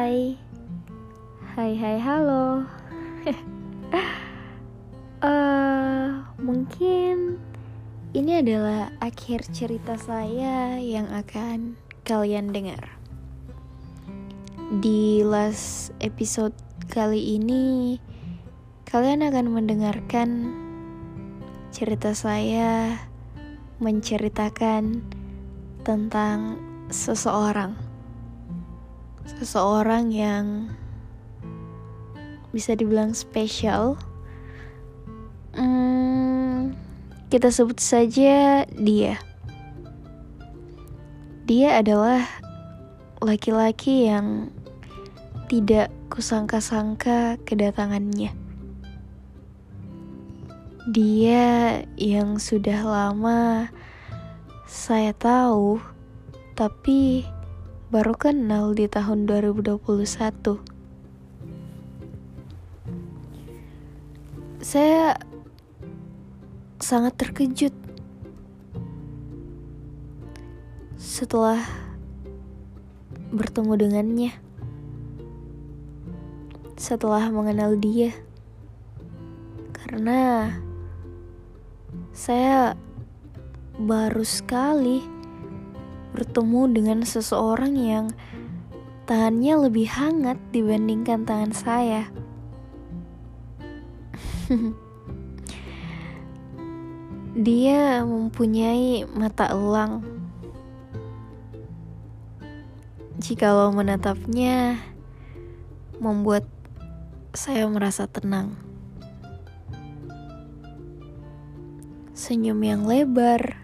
Hai. Hai halo. Uh, Mungkin ini adalah akhir cerita saya yang akan kalian dengar. Di last episode kali ini Kalian akan mendengarkan cerita saya menceritakan tentang seseorang seseorang yang bisa dibilang spesial. Hmm, kita sebut saja dia. Dia adalah laki-laki yang tidak kusangka-sangka kedatangannya. Dia yang sudah lama saya tahu, tapi baru kenal di tahun 2021. Saya sangat terkejut setelah bertemu dengannya. Setelah mengenal dia. Karena saya baru sekali bertemu dengan seseorang yang tahannya lebih hangat dibandingkan tangan saya. Dia mempunyai mata elang. Jikalau menatapnya, membuat saya merasa tenang. Senyum yang lebar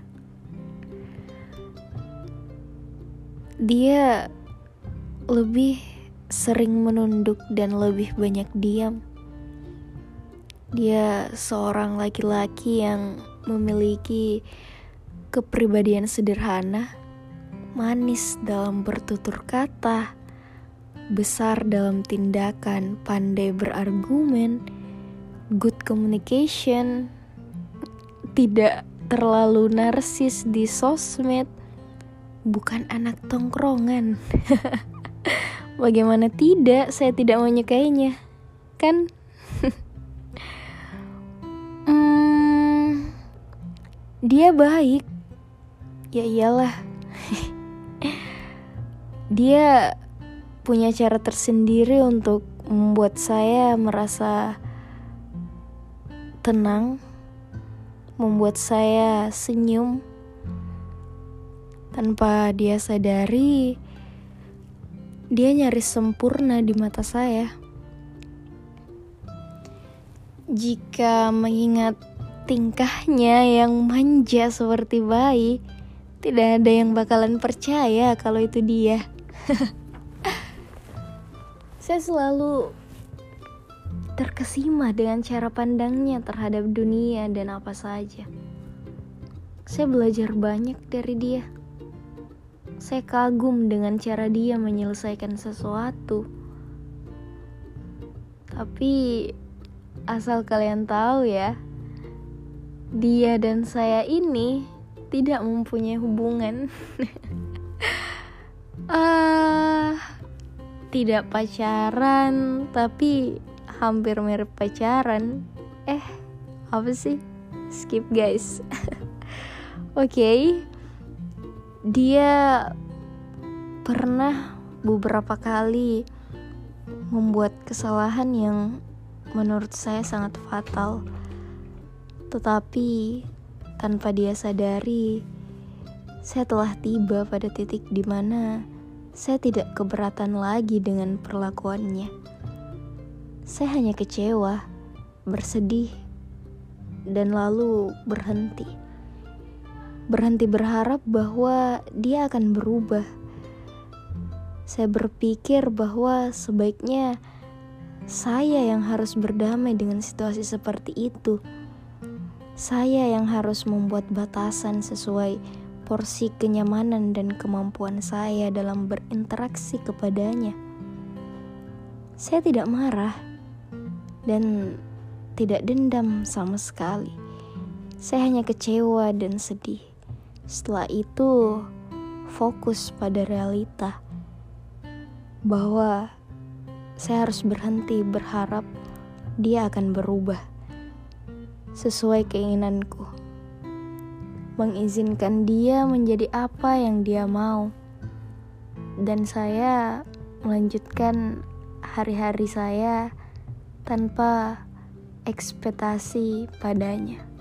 dia lebih sering menunduk dan lebih banyak diam. Dia seorang laki-laki yang memiliki kepribadian sederhana, manis dalam bertutur kata, besar dalam tindakan, pandai berargumen, good communication, tidak terlalu narsis di sosmed, bukan anak tongkrongan. Bagaimana tidak, saya tidak menyukainya, kan? hmm, dia baik, ya iyalah. dia punya cara tersendiri untuk membuat saya merasa tenang, membuat saya senyum tanpa dia sadari, dia nyaris sempurna di mata saya. Jika mengingat tingkahnya yang manja seperti bayi, tidak ada yang bakalan percaya kalau itu dia. saya selalu terkesima dengan cara pandangnya terhadap dunia dan apa saja. Saya belajar banyak dari dia. Saya kagum dengan cara dia menyelesaikan sesuatu. Tapi asal kalian tahu ya, dia dan saya ini tidak mempunyai hubungan. uh, tidak pacaran, tapi hampir mirip pacaran. Eh, apa sih? Skip guys. Oke. okay dia pernah beberapa kali membuat kesalahan yang menurut saya sangat fatal. Tetapi tanpa dia sadari, saya telah tiba pada titik di mana saya tidak keberatan lagi dengan perlakuannya. Saya hanya kecewa, bersedih, dan lalu berhenti berhenti berharap bahwa dia akan berubah. Saya berpikir bahwa sebaiknya saya yang harus berdamai dengan situasi seperti itu. Saya yang harus membuat batasan sesuai porsi kenyamanan dan kemampuan saya dalam berinteraksi kepadanya. Saya tidak marah dan tidak dendam sama sekali. Saya hanya kecewa dan sedih. Setelah itu, fokus pada realita bahwa saya harus berhenti berharap dia akan berubah sesuai keinginanku. Mengizinkan dia menjadi apa yang dia mau. Dan saya melanjutkan hari-hari saya tanpa ekspektasi padanya.